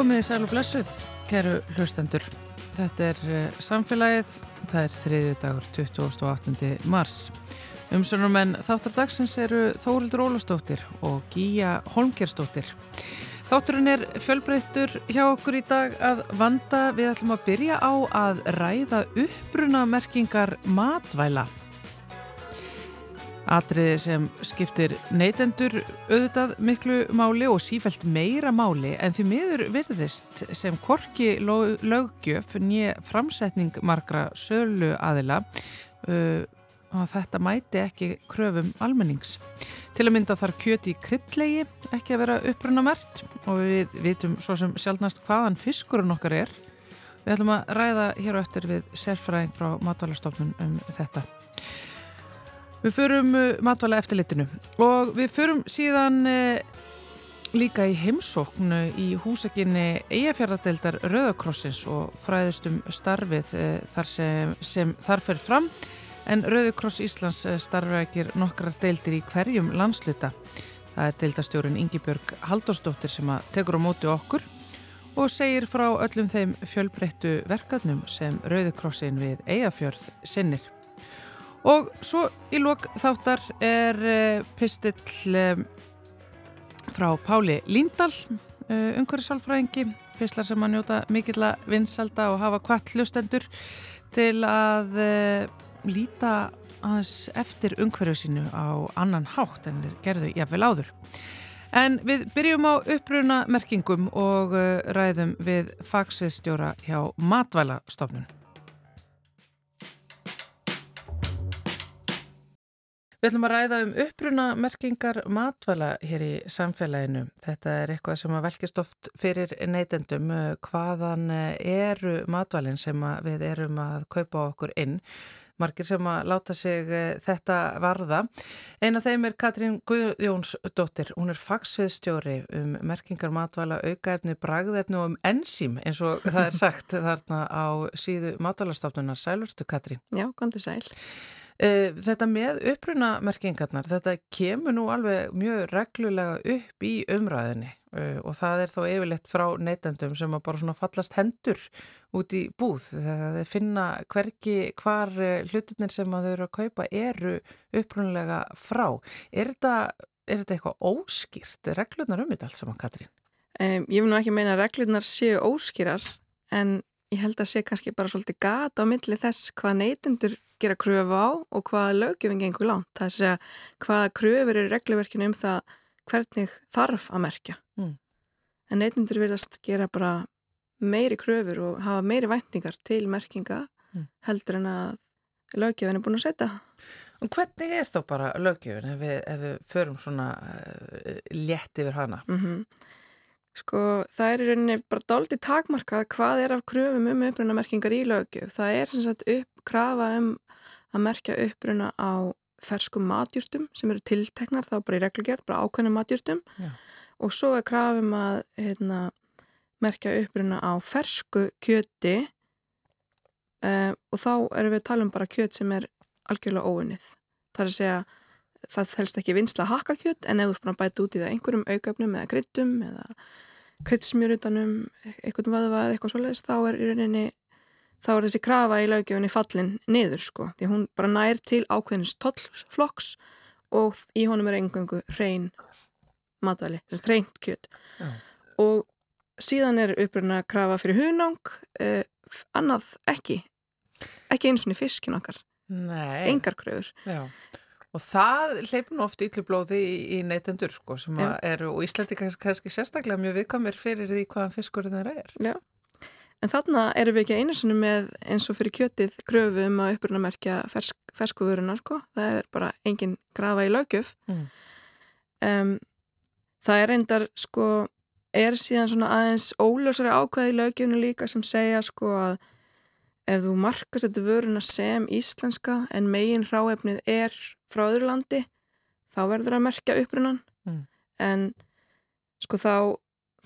Komið í sæl og blessuð, kæru hlustendur. Þetta er uh, samfélagið, það er þriðju dagur 28. mars. Umsönum en þáttardagsins eru Þórildur Ólastóttir og Gíja Holmgerstóttir. Þátturinn er fjölbreyttur hjá okkur í dag að vanda við ætlum að byrja á að ræða uppbruna merkingar matvæla. Atriði sem skiptir neytendur auðvitað miklu máli og sífælt meira máli en því miður virðist sem korki löggjöf nýja framsetning margra sölu aðila uh, og þetta mæti ekki kröfum almennings. Til að mynda þarf kjöti í kryllegi ekki að vera upprunamert og við vitum svo sem sjálfnast hvaðan fiskurinn okkar er. Við ætlum að ræða hér á eftir við sérfræðing frá matvalastofnun um þetta. Við förum uh, matvala eftirlitinu og við förum síðan uh, líka í heimsóknu í húsakinni Eyjafjörðadeildar Rauðakrossins og fræðustum starfið uh, þar sem, sem þar fer fram en Rauðakross Íslands starfækir nokkrar deildir í hverjum landsluta. Það er deildastjórin Ingibjörg Haldósdóttir sem að tekur á móti okkur og segir frá öllum þeim fjölbreyttu verkefnum sem Rauðakrossin við Eyjafjörð sinnir. Og svo í lók þáttar er uh, pistill uh, frá Páli Líndal, uh, umhverjusálfræðingi, pistlar sem að njóta mikill að vinsalda og hafa kvart hlustendur til að líta aðeins eftir umhverju sínu á annan hátt en þeir gerðu jáfnvel áður. En við byrjum á uppruna merkingum og ræðum við fagsviðstjóra hjá Matvælastofnun. Við ætlum að ræða um uppruna merkingar matvæla hér í samfélaginu. Þetta er eitthvað sem að velkist oft fyrir neytendum hvaðan eru matvælinn sem við erum að kaupa okkur inn. Margir sem að láta sig þetta varða. Einn af þeim er Katrín Guðjónsdóttir. Hún er fagsviðstjóri um merkingar matvæla, aukaefni, bragðefni og um ensím eins og það er sagt þarna á síðu matvælastofnunar. Sælurstu Katrín. Já, kontið sæl. Þetta með upprunamerkingarnar, þetta kemur nú alveg mjög reglulega upp í umræðinni og það er þá yfirleitt frá neytendum sem að bara svona fallast hendur út í búð þegar þeir finna hverki hvar hlutinir sem að þau eru að kaupa eru upprunalega frá. Er þetta, er þetta eitthvað óskýrt? Reglunar um þetta alls saman, Katrín? Um, ég vil nú ekki meina að reglunar séu óskýrar en ég held að sé kannski bara svolítið gata á milli þess hvað neytendur gera kröfu á og hvaða lögjöfing gengur langt. Það er að segja hvaða kröfur eru regluverkinu um það hvernig þarf að merkja. Mm. En neytundur verðast gera bara meiri kröfur og hafa meiri væntingar til merkinga mm. heldur en að lögjöfin er búin að setja. Og hvernig er þá bara lögjöfin ef við, ef við förum svona uh, létt yfir hana? Mm -hmm. Sko það er í rauninni bara dáliti takmarkað hvað er af kröfum um upprunamerkingar í lögjöf. Það er sem sagt upp krafa um að merkja uppruna á ferskum matjúrtum sem eru tilteknar þá bara í reglugjörð, bara ákveðnum matjúrtum Já. og svo er krafum að heitna, merkja uppruna á fersku kjöti uh, og þá erum við að tala um bara kjöt sem er algjörlega óunnið. Það er að segja það helst ekki vinsla að hakka kjöt en ef þú er búin að bæta út í það einhverjum aukafnum eða kryttum eða kryttsmjörutanum eitthvað vaðvað eða eitthvað svoleiðis þá er í rauninni þá er þessi krafa í lögjöfunni fallin niður sko, því hún bara nær til ákveðins tollflokks og í honum er engangu hrein matvæli, þess að hreint kjöt. Já. og síðan er uppröðin að krafa fyrir hunang eh, annað ekki. Ekki eins og fiskin okkar. Engar kröfur. Já. Og það leipur nú oft yllublóði í, í neytendur sko, sem eru, og Íslandi kannski, kannski sérstaklega mjög viðkamir fyrir því hvaðan fiskurinn þeirra er Já En þarna erum við ekki einu svona með eins og fyrir kjötið gröfu um að upprunamerkja fersk, ferskuvöruna sko. Það er bara engin grafa í lögjöf. Mm. Um, það er endar sko, er síðan svona aðeins óljósari ákveði í lögjöfunu líka sem segja sko að ef þú markast þetta vöruna sem íslenska en megin ráefnið er frá öðru landi þá verður að merkja upprunan. Mm. En sko þá,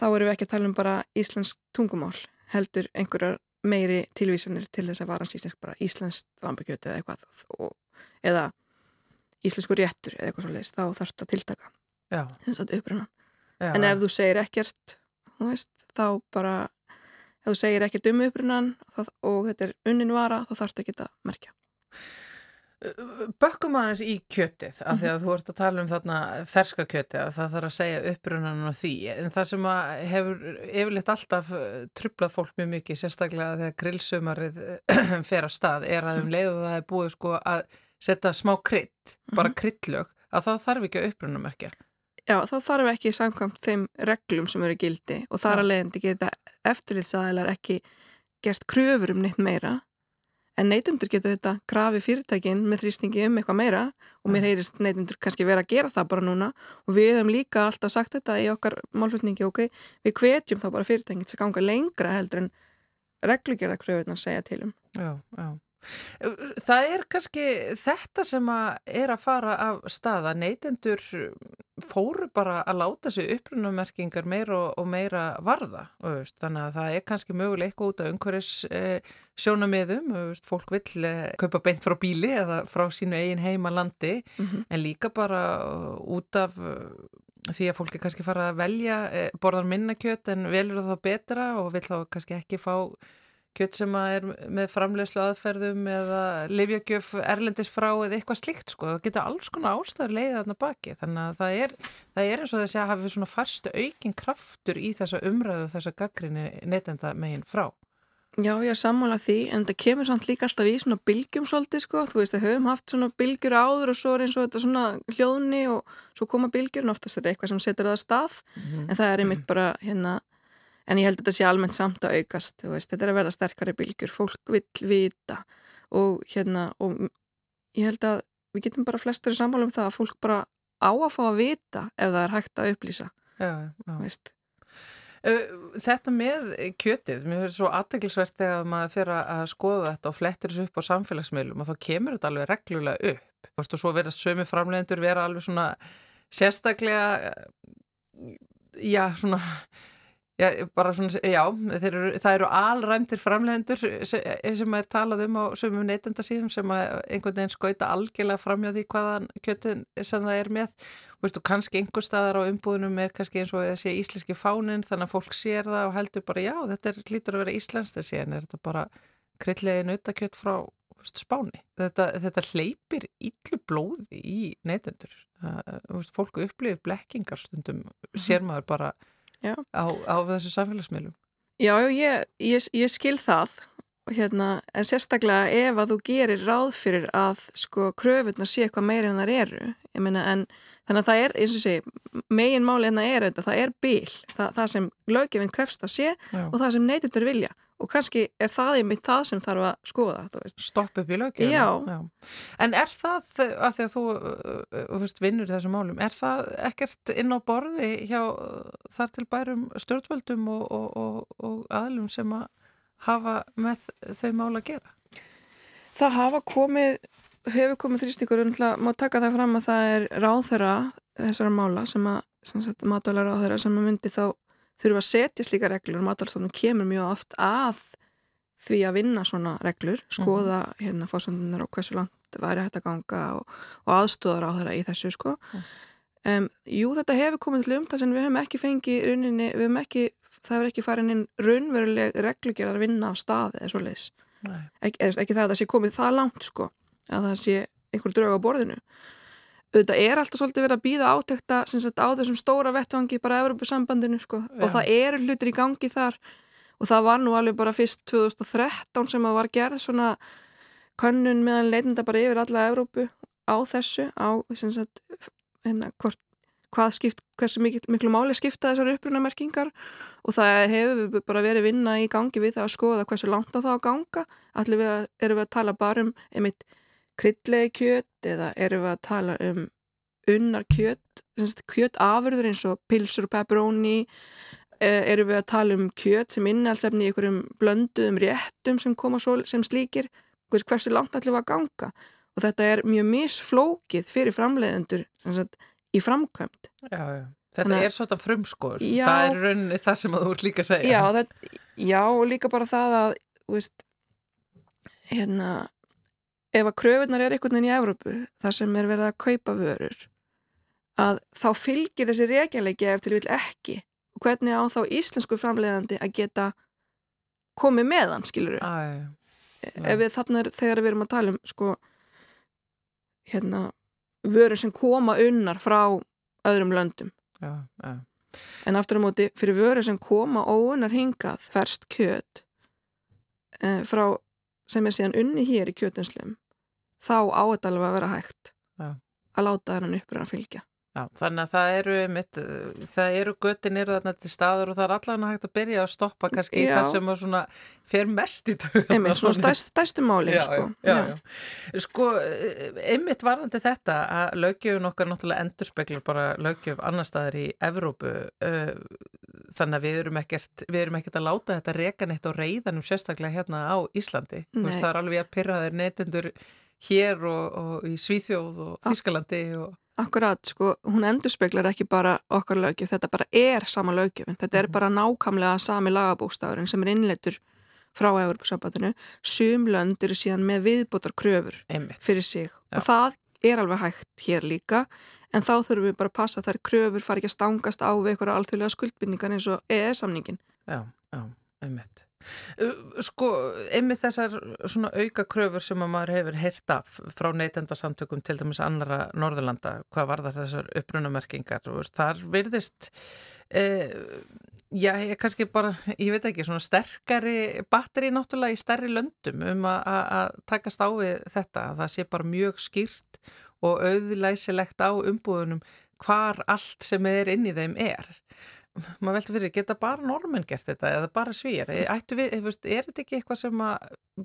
þá erum við ekki að tala um bara íslensk tungumál heldur einhverjar meiri tilvísanir til þess að varans íslensk bara íslenskt lambakjötu eða eitthvað. Og, eða íslensku réttur eða eitthvað svo leiðist, þá þarfst að tiltaka þess að uppröna en ef þú segir ekkert veist, þá bara ef þú segir ekki um upprunan og þetta er unnin vara þá þarf þetta ekki að merkja Bökkum aðeins í kjötið af því að þú ert að tala um þarna ferska kjötið að það þarf að segja upprunan á því. En það sem hefur yfirleitt alltaf eh, trublað fólk mjög mikið sérstaklega þegar grillsumarið fer að stað er að um leiðu það er búið sko að setja smá krydd, bara mhm. kryddlög að það þarf ekki að upprunamerkja Já, þá þarf ekki samkvæmt þeim reglum sem eru gildi og þar að leiðandi geta eftirlitsaðilar ekki gert kröfur um neitt meira en neitundur geta þetta krafi fyrirtækin með þrýstingi um eitthvað meira og mér heyrist neitundur kannski vera að gera það bara núna og við hefum líka alltaf sagt þetta í okkar málflutningi, ok, við hvetjum þá bara fyrirtækin til að ganga lengra heldur en reglugjörða kröfunar segja til um. Já, já. Það er kannski þetta sem að er að fara af staða. Neytendur fóru bara að láta sig upprunamerkingar meira og meira varða. Veist. Þannig að það er kannski möguleik út af umhverjus eh, sjónamiðum. Veist. Fólk vil eh, kaupa beint frá bíli eða frá sínu eigin heima landi mm -hmm. en líka bara út af því að fólki kannski fara að velja eh, borðar minnakjöt en velur það betra og vil þá kannski ekki fá kjött sem er með framlegslu aðferðum eða livjögjöf erlendis frá eða eitthvað slikt sko, það getur alls konar ástæður leiðið þarna baki, þannig að það er, það er eins og þessi að hafi svona farstu aukin kraftur í þessa umræðu þessa gaggrinni neytenda meginn frá. Já, ég er sammálað því, en þetta kemur samt líka alltaf í svona bylgjum svolítið sko, þú veist, það höfum haft svona bylgjur áður og svo er eins og þetta svona hljóðni og svo koma bylgjur og oftast er eitthvað sem setur það að stað, mm -hmm. en það er einmitt bara hérna en ég held að þetta sé almennt samt að aukast veist, þetta er að verða sterkari bylgjur, fólk vil vita. Og hérna og ég held að við getum bara flestur sammála um það að fólk bara á að fá að vita ef það er hægt að upplýsa. Já, já. Þetta með kjötið, mér finnst svo aðteglisvert þegar maður fyrir að skoða þetta og flettir þessu upp á samfélagsmiðlum og þá kemur þetta alveg reglulega upp. Og svo verðast sömu framlegendur vera alveg svona sérstaklega já svona Já, bara svona, já, eru, það eru alræmtir framlegendur sem, sem er talað um á sömum neytendasíðum sem einhvern veginn skauta algjörlega framjá því hvaðan kjöttin sem það er með Vistu, kannski einhver staðar á umbúðunum er kannski eins og að sé íslenski fánin þannig að fólk sér það og heldur bara já, þetta er, lítur að vera íslenskt en síðan er þetta bara krillegi nautakjött frá vistu, spáni. Þetta, þetta hleypir yllu blóði í neytendur. Fólku upplifir blekkingar stundum, sér maður bara á, á þessu samfélagsmiðlum. Já, ég, ég, ég skil það hérna, en sérstaklega ef að þú gerir ráð fyrir að sko kröfunar sé eitthvað meira en það eru. Meina, en þannig að það er, eins og sé megin máli en það er auðvitað, það er bíl það, það sem lögjöfinn krefst að sé Já. og það sem neytundur vilja. Og kannski er það einmitt það sem þarf að skoða Stopp upp í lögjöfuna En er það, að því að þú veist, vinnur í þessum málum er það ekkert inn á borði hjá þar til bærum stjórnvöldum og, og, og, og aðlum sem að hafa með þau mál að gera? Það hafa komið hefur komið þrýstingur má taka það fram að það er ráðherra þessara mála sem að matvælar ráðherra sem að myndi þá þurfa að setja slíka reglur og matalstofnum kemur mjög oft að því að vinna svona reglur, skoða mm. hérna fórsöndunar og hversu langt væri hægt að ganga og, og aðstóðar á þeirra í þessu sko. Mm. Um, jú, þetta hefur komið til umtals en við hefum ekki fengið rauninni, við hefum ekki, það hefur ekki farin inn raunveruleg reglugjörðar að vinna á staði eða svo leiðis. Ek, ekki það að það sé komið það langt sko, að það sé einhver drög á borðinu auðvitað er alltaf svolítið verið að býða átekta sagt, á þessum stóra vettvangi bara Evropasambandinu sko Já. og það eru hlutir í gangi þar og það var nú alveg bara fyrst 2013 sem að var gerð svona könnun meðan leitenda bara yfir alla Evrópu á þessu á sagt, hérna, hvort, hvað skipt, hversu mikil, miklu máli skipta þessar upprunamerkingar og það hefur bara verið vinna í gangi við það að skoða hversu langt á það að ganga. Allir við að, erum við að tala bara um einmitt kryllegi kjöt eða erum við að tala um unnar kjöt, kjötafurður eins og pilsur og pepperoni eh, erum við að tala um kjöt sem innhaldsefni í einhverjum blönduðum réttum sem koma sem slíkir. Hversu langt ætlum við að ganga? Og þetta er mjög misflókið fyrir framleiðendur sagt, í framkvæmt Já, já. Þetta Þannig, er svona frumskór, það er rauninni það sem þú ert líka að segja. Já, það, já og líka bara það að, veist, hérna, ef að kröfunar er einhvern veginn í Evrópu þar sem er verið að kaupa vörur að þá fylgir þessi reykjanleiki eftir vil ekki. Og hvernig á þá íslensku framleiðandi að geta komið með hann, skilur Æ, ef við þarna er, þegar við erum að tala um sko hérna vörur sem koma unnar frá öðrum löndum já, já. en aftur á móti fyrir vörur sem koma óunnar hingað ferst kjöt e, frá sem er síðan unni hér í kjötinslum þá átt alveg að vera hægt Já. að láta hennan uppröðan fylgja Já, þannig að það eru, mitt, það eru göttin eru þarna til staður og það er allavega hægt að byrja að stoppa kannski í Já. það sem svona fer mest í tökum. einmitt svona málin Já, sko. já, já. Sko, einmitt varðandi þetta að lögjöfun okkar náttúrulega endurspeglar bara lögjöf annar staðar í Evrópu uh, þannig að við erum ekkert við erum ekkert að láta þetta reka neitt á reyðanum sérstaklega hérna á Íslandi veist, það er alveg að pyrra þeir neytendur hér og, og í Svíþjóð og Þískalandi og Akkurat, sko, hún endurspeglar ekki bara okkar lögjöf, þetta bara er sama lögjöfin, þetta er bara nákvæmlega sami lagabókstafurinn sem er innleitur frá Evropasambandinu, sum lönd eru síðan með viðbótar kröfur einmitt. fyrir sig Já. og það er alveg hægt hér líka en þá þurfum við bara að passa að þær kröfur fari ekki að stangast á við einhverja alþjóðlega skuldbindningar eins og EES-samningin. Já, já, einmitt. Uh, Sko, einmitt þessar svona auka kröfur sem að maður hefur heyrt af frá neytendasamtökum til dæmis annara Norðurlanda, hvað var það þessar upprunamerkingar, þar virðist eh, já, ég kannski bara, ég veit ekki, svona sterkari batteri náttúrulega í stærri löndum um að- takast á við þetta, að það sé bara mjög skýrt og auðlæsilegt á umbúðunum hvar allt sem er inn í þeim er maður veldur fyrir, geta bara normenn gert þetta eða bara svíjar, ættu við, veist, er þetta ekki eitthvað sem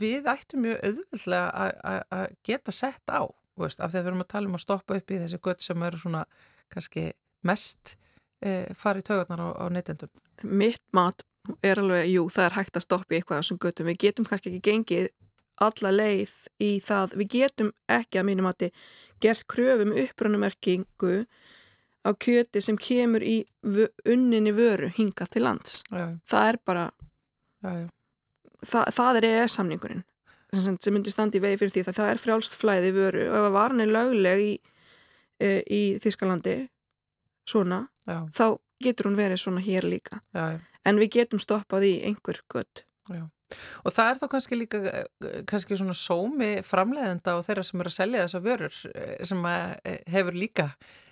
við ættum mjög auðvöldlega að- geta sett á, veist, af því að við erum að tala um að stoppa upp í þessi gött sem eru svona kannski mest e, farið taugarnar á, á neytendum? Mitt mat er alveg, jú, það er hægt að stoppa í eitthvað þessum göttum, við getum kannski ekki gengið alla leið í það, við getum ekki að mínum að gert kröfum upprannumerkingu á kjöti sem kemur í unninni vöru hingað til lands. já, Það er bara, já, já, það, það er EES-samningurinn sem, sem- sem myndi standi í vegi fyrir því það, það er frjálst flæði vöru og ef að varan er lögleg í, e, í Þískalandi svona, já, þá getur hún verið svona hér líka. já, já. En við getum stoppað í einhver gött. Og það er þá kannski líka eh, kannski svona sómi framleiðenda og þeirra sem eru að selja þessa vörur eh, sem eh, hefur líka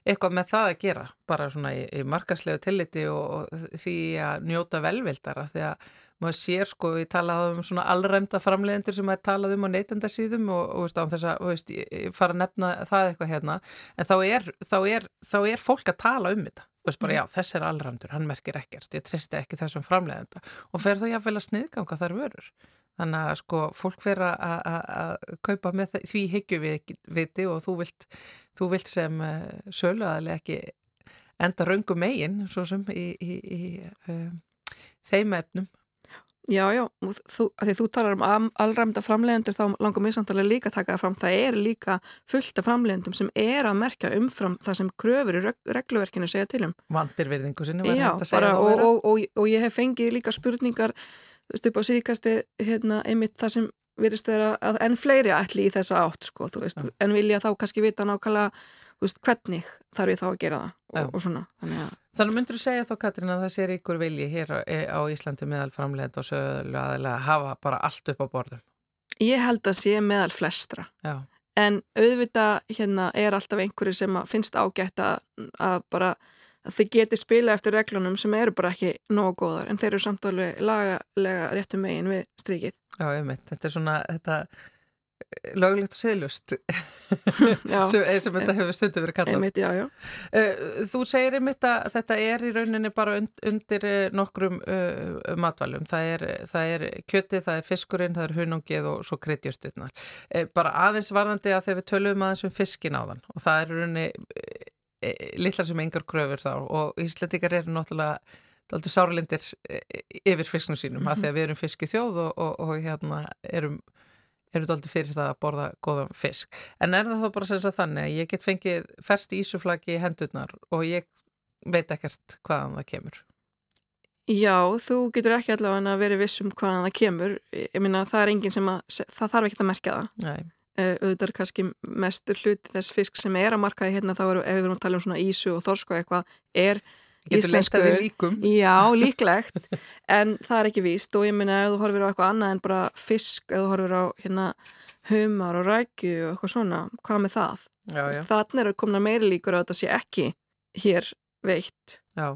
eitthvað með það að gera, bara svona í, í markaslegu tilliti og, og því að njóta velvildara því að maður sér sko, við talaðum um svona allræmda framleiðendur sem maður talað um á neytendasíðum og, og veist, á þess að veist, ég- ég fara að nefna það eitthvað hérna en þá er, þá er, þá er fólk að tala um þetta. Veist bara já, þess er allræmdur, hann merkir ekkert ég tristi ekki þessum framleiðenda og fer þá jáfnvel að sniðganga þar vörur. Þannig að sko fólk fer að- kaupa með þe- því hyggju við viti og þú vilt, þú vilt sem uh, söluaðlega ekki enda röngum megin svo sem í, í, í uh, þeim efnum Já, já, þú, því þú talar um alræmda framleiðendur þá langar mér samtalið líka að taka það fram. Það er líka fullt af framleiðendum sem er að merkja umfram það sem kröfur í reg regluverkinu segja til um. vandir virðingu sinni Já, bara, og, og, og, og ég hef fengið líka spurningar upp á síðkasti hérna, einmitt það sem virðist þeirra að enn fleiri ætli í þessa átt sko, þú veist, Já. en vilja þá kannski vita nákvæmlega veist, hvernig þarf ég þá að gera það og svona, þannig að Þannig myndur þú segja þá Katrín að það sé ríkur vilji hér á, á Íslandi meðal framleiðenda og sölu aðeinslega hafa bara allt upp á borðum. ég held að sé meðal flestra Já, en auðvitað hérna er alltaf einhverju sem að finnst ágætt að, að bara að þið geti spila eftir reglunum sem eru bara ekki nógu góðar en þeir eru samt alveg lagalega réttum megin við strikið. já, einmitt. Þetta er svona, þetta löglegt og siðlust Já, sem, eh, sem þetta hefur stundu verið kallað. einmitt, já, já. Eh, Þú segir einmitt að þetta er í rauninni bara und, undir eh, nokkrum uh, matvælum. Það er, það er kjötið, það er fiskurinn, það er hunangið og svo kryddjurtirnar. Bara aðeins varðandi að þegar við tölum aðeins um fiskin á þann og það er rauninni uh, litlar sem engar kröfur þá og íslendikar eru náttúrulega sáralindir yfir fisknum sínum mm -hmm. að því að við erum fiski þjóð og, og, og hérna erum eru daldur fyrir það að borða góðan fisk. En er það þá bara sem sagt þannig að ég get fengið ferst ísuflaki í hendurnar og ég veit ekkert hvaðan það kemur? Já, þú getur ekki allavega að vera viss um hvaðan það kemur. Ég minna það er enginn sem að, það þarf ekki að merkja það. Nei. Uh, auðvitað er kannski mestur hluti þess fisk sem er að markaði hérna þá eru, ef við erum að tala um svona ísu og þorsku eitthvað, er íslensku. Getur leitaði líkum. Já, líklegt, en það er ekki víst og ég minna ef þú horfir á eitthvað annað en bara fisk, ef þú horfir á hérna humar og rækju og eitthvað svona, hvað með það? Já, já. Þannig eru komna meiri líkur að þetta sé ekki hér veitt. Já,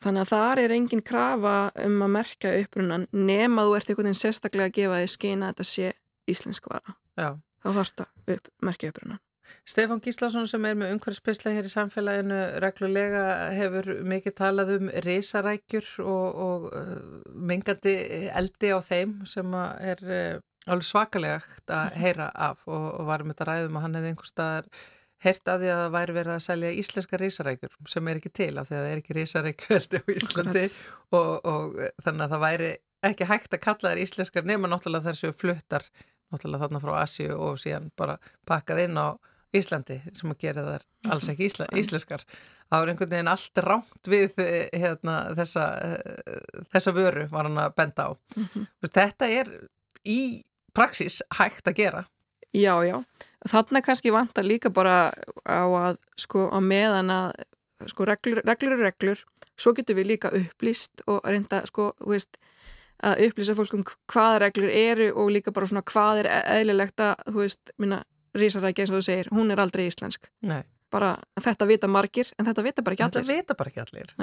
Þannig að þar er engin krafa um að merkja upprunan nema þú ert einhvern veginn sérstaklega að gefa því skina að þetta sé íslensk vara. já. Þá þarf þetta upp, merkja upprunan. Stefán Gíslason sem er með umhverfspisla hér í samfélaginu reglulega hefur mikið talað um risarækjur og, og uh, mengandi eldi á þeim sem að er uh, alveg svakalegt að heyra af og, og varum þetta ræðum að hann hefði einhver staðar heyrt af því að það væri verið að selja íslenska risarækjur sem er ekki til af því að það er ekki risarækjur eldi á Íslandi og, og þannig að það væri ekki hægt að kalla þær íslenskar nema náttúrulega þær séu fluttar náttúrulega þarna frá Asíu og síðan bara pakkað inn á Íslandi sem að gera þær alls ekki ísla, íslenskar. Það var einhvern veginn allt rámt við eh, hérna, þessa, eh, þessa vöru var hann að benda á. Þetta er í praxis hægt að gera. Já, já. Þannig kannski vantar líka bara á að sko á meðan að sko reglur, reglur er reglur svo getur við líka upplýst og reynda sko, þú veist, að upplýsa fólk um hvaða reglur eru og líka bara svona hvað er eðlilegt að, þú veist, minna risarækja eins og þú segir, hún er aldrei íslensk. Nei. Bara þetta vita margir en þetta vita bara ekki Þetta allir. vita bara ekki allir.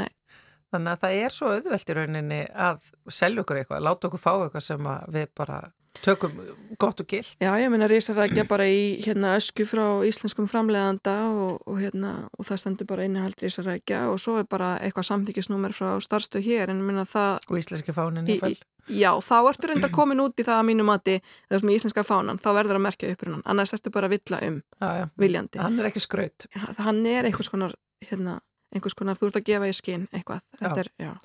Þannig að það er svo auðvelt í rauninni að selja okkur eitthvað, láta okkur fá eitthvað sem við bara tökum gott og gilt. Já, ég meina risarækja bara í hérna ösku frá íslenskum framleiðanda og, og hérna, og það stendur bara innihald risarækja og svo er bara eitthvað samþykisnúmer frá starfstöð hér en ég meina það, Og íslenski fánin í, í fæl. í, já, þá ertu reynda komin út í það að mínu mati, þegar ert með íslenska fánan þá verður að merkja upprunan, annars ertu bara að villa um Já, já. viljandi. Hann er ekki skraut. Já, hann er einhvers konar, hérna, einhvers konar, þú ert að gefa í skinn eitthvað, þetta Já. er,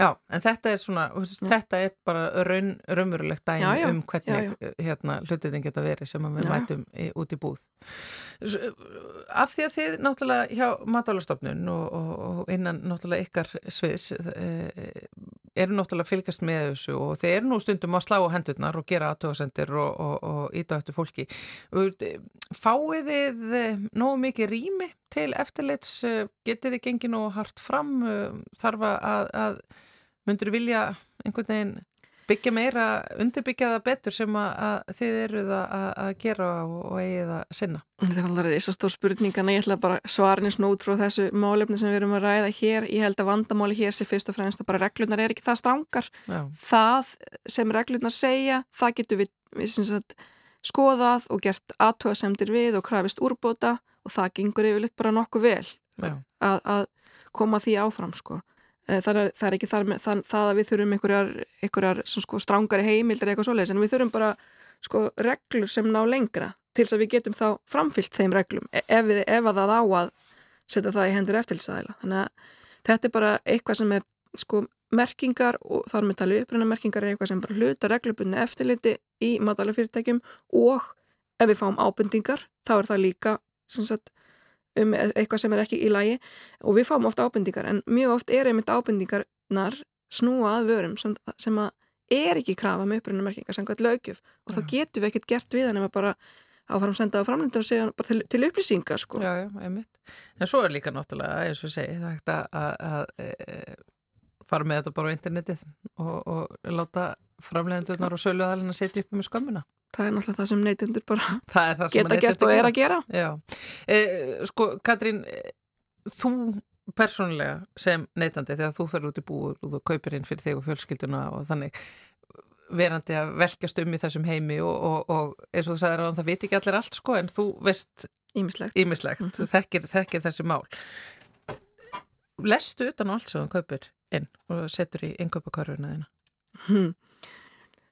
já. En þetta er svona, veist, þetta er bara raun, raunverulegt dæmi Já, já, um hvernig já, hérna hlutuðin geta verið sem við mætum í, út í búð. Af því að þið náttúrulega hjá matálastofnun og, og, og innan náttúrulega ykkar sviðs e, eru náttúrulega að fylgjast með þessu og þeir eru nú stundum að slá á hendurnar og gera aðtöðasendir og, og, og íta eftir fólki. Fáið þið e, nógu mikið rými til eftirlits, e, getið þið gengið nógu hart fram, e, þarf að, að myndur vilja einhvern veginn byggja meira, undirbyggja það betur sem að, að þið eruð að, að gera og, og eigið að sinna. Það er alltaf þess að stór spurningan ég ætla bara svarin er snút frá þessu málefni sem við erum að ræða hér ég held að vandamáli hér sé fyrst og fremst að bara reglurnar er ekki það strangar Já, það sem reglurnar segja það getur við, við sagt, skoðað og gert aðtöðasemdir við og krafist úrbóta og það gengur yfirleitt bara nokkuð vel að, að koma því áfram sko. Eh, þannig að það er ekki þar, með- það, að við þurfum einhverjar, einhverjar sko strángari heimildir eitthvað svoleiðis en við þurfum bara sko reglur sem ná lengra til þess að við getum þá framfyllt þeim reglum e- ef, við, ef að það á að setja það í hendur eftirlsæðila þannig að þetta er bara eitthvað sem er sko merkingar og þar með tali upprænna merkingar er eitthvað sem bara hluta reglubunni eftirliti í matalafyrirtækjum og ef við fáum ábendingar þá er það líka sagt, um eitthvað sem er ekki í lagi og við fáum ofta ábendingar en mjög oft er einmitt ábendingarnar snúa að vörum sem, sem að er ekki krafa með upprænna merkingar sem gætt lögjöf og þá getum við ekkert gert við hann ef að bara áfram senda á framlendur og segja bara til, til upplýsinga sko. já, já, einmitt. En svo er líka náttúrulega, eins og segi, það hægt að, e, fara með þetta bara á internetið og, og láta framleiðendurnar og söluðalina setja upp með skömmuna. Það er náttúrulega það sem neytundur bara Það það sem geta gert og er að gera. Já, e, sko Katrín, þú persónulega sem neytandi þegar þú fer út í búur og þú kaupir inn fyrir þig og fjölskylduna og þannig verandi að velkjast um í þessum heimi og, og, og eins og þú sagðir að það veit ekki allir allt sko en þú veist ímislegt ímislegt, þú þekkir, þekkir þessi mál. Lestu utan á allt sem þú kaupir inn og setur í innkaupakarfuna þína? Hm.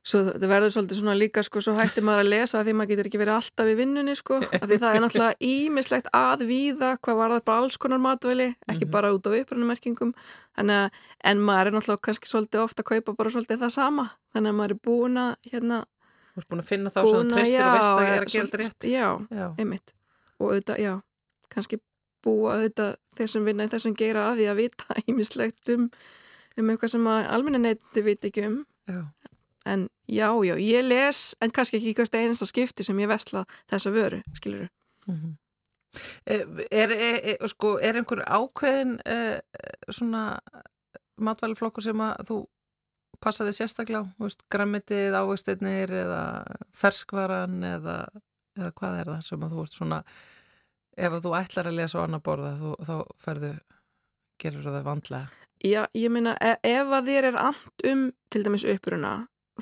Svo það verður svolítið svona líka sko, svo hættir maður að lesa því maður getur ekki verið alltaf í vinnunni sko, að því það er náttúrulega ímislegt að víða hvað var það bara alls konar matvæli, ekki Mhm. bara út á upprannumerkingum, en, en maður er náttúrulega kannski svolítið ofta að kaupa bara svolítið það sama, þannig að maður er búin að hérna, Þú ert búin að finna þá sem þú treystir og veist að er að gera rétt. Já, Já, einmitt, og auðvitað, já, kannski búa auðvitað þeir sem vinna í þessum geira að því að vita ímislegt um, um eitthvað sem almenna neyti veit ekki um, já, En já, já, ég les, en kannski ekki hvert einasta skipti sem ég vesla þessa vöru, skilur mhm. Er, er, er, sko, er einhver ákveðin uh, svona matvæluflokkur sem að þú passaði sérstaklega á, grammitið, ávegstirnir eða ferskvaran eða, eða hvað er það sem að þú ert svona ef þú ætlar að lesa á annar borða þú, þá ferðu, gerur það vandlega? Já, ég minna, e ef að þér er amt um til dæmis uppruna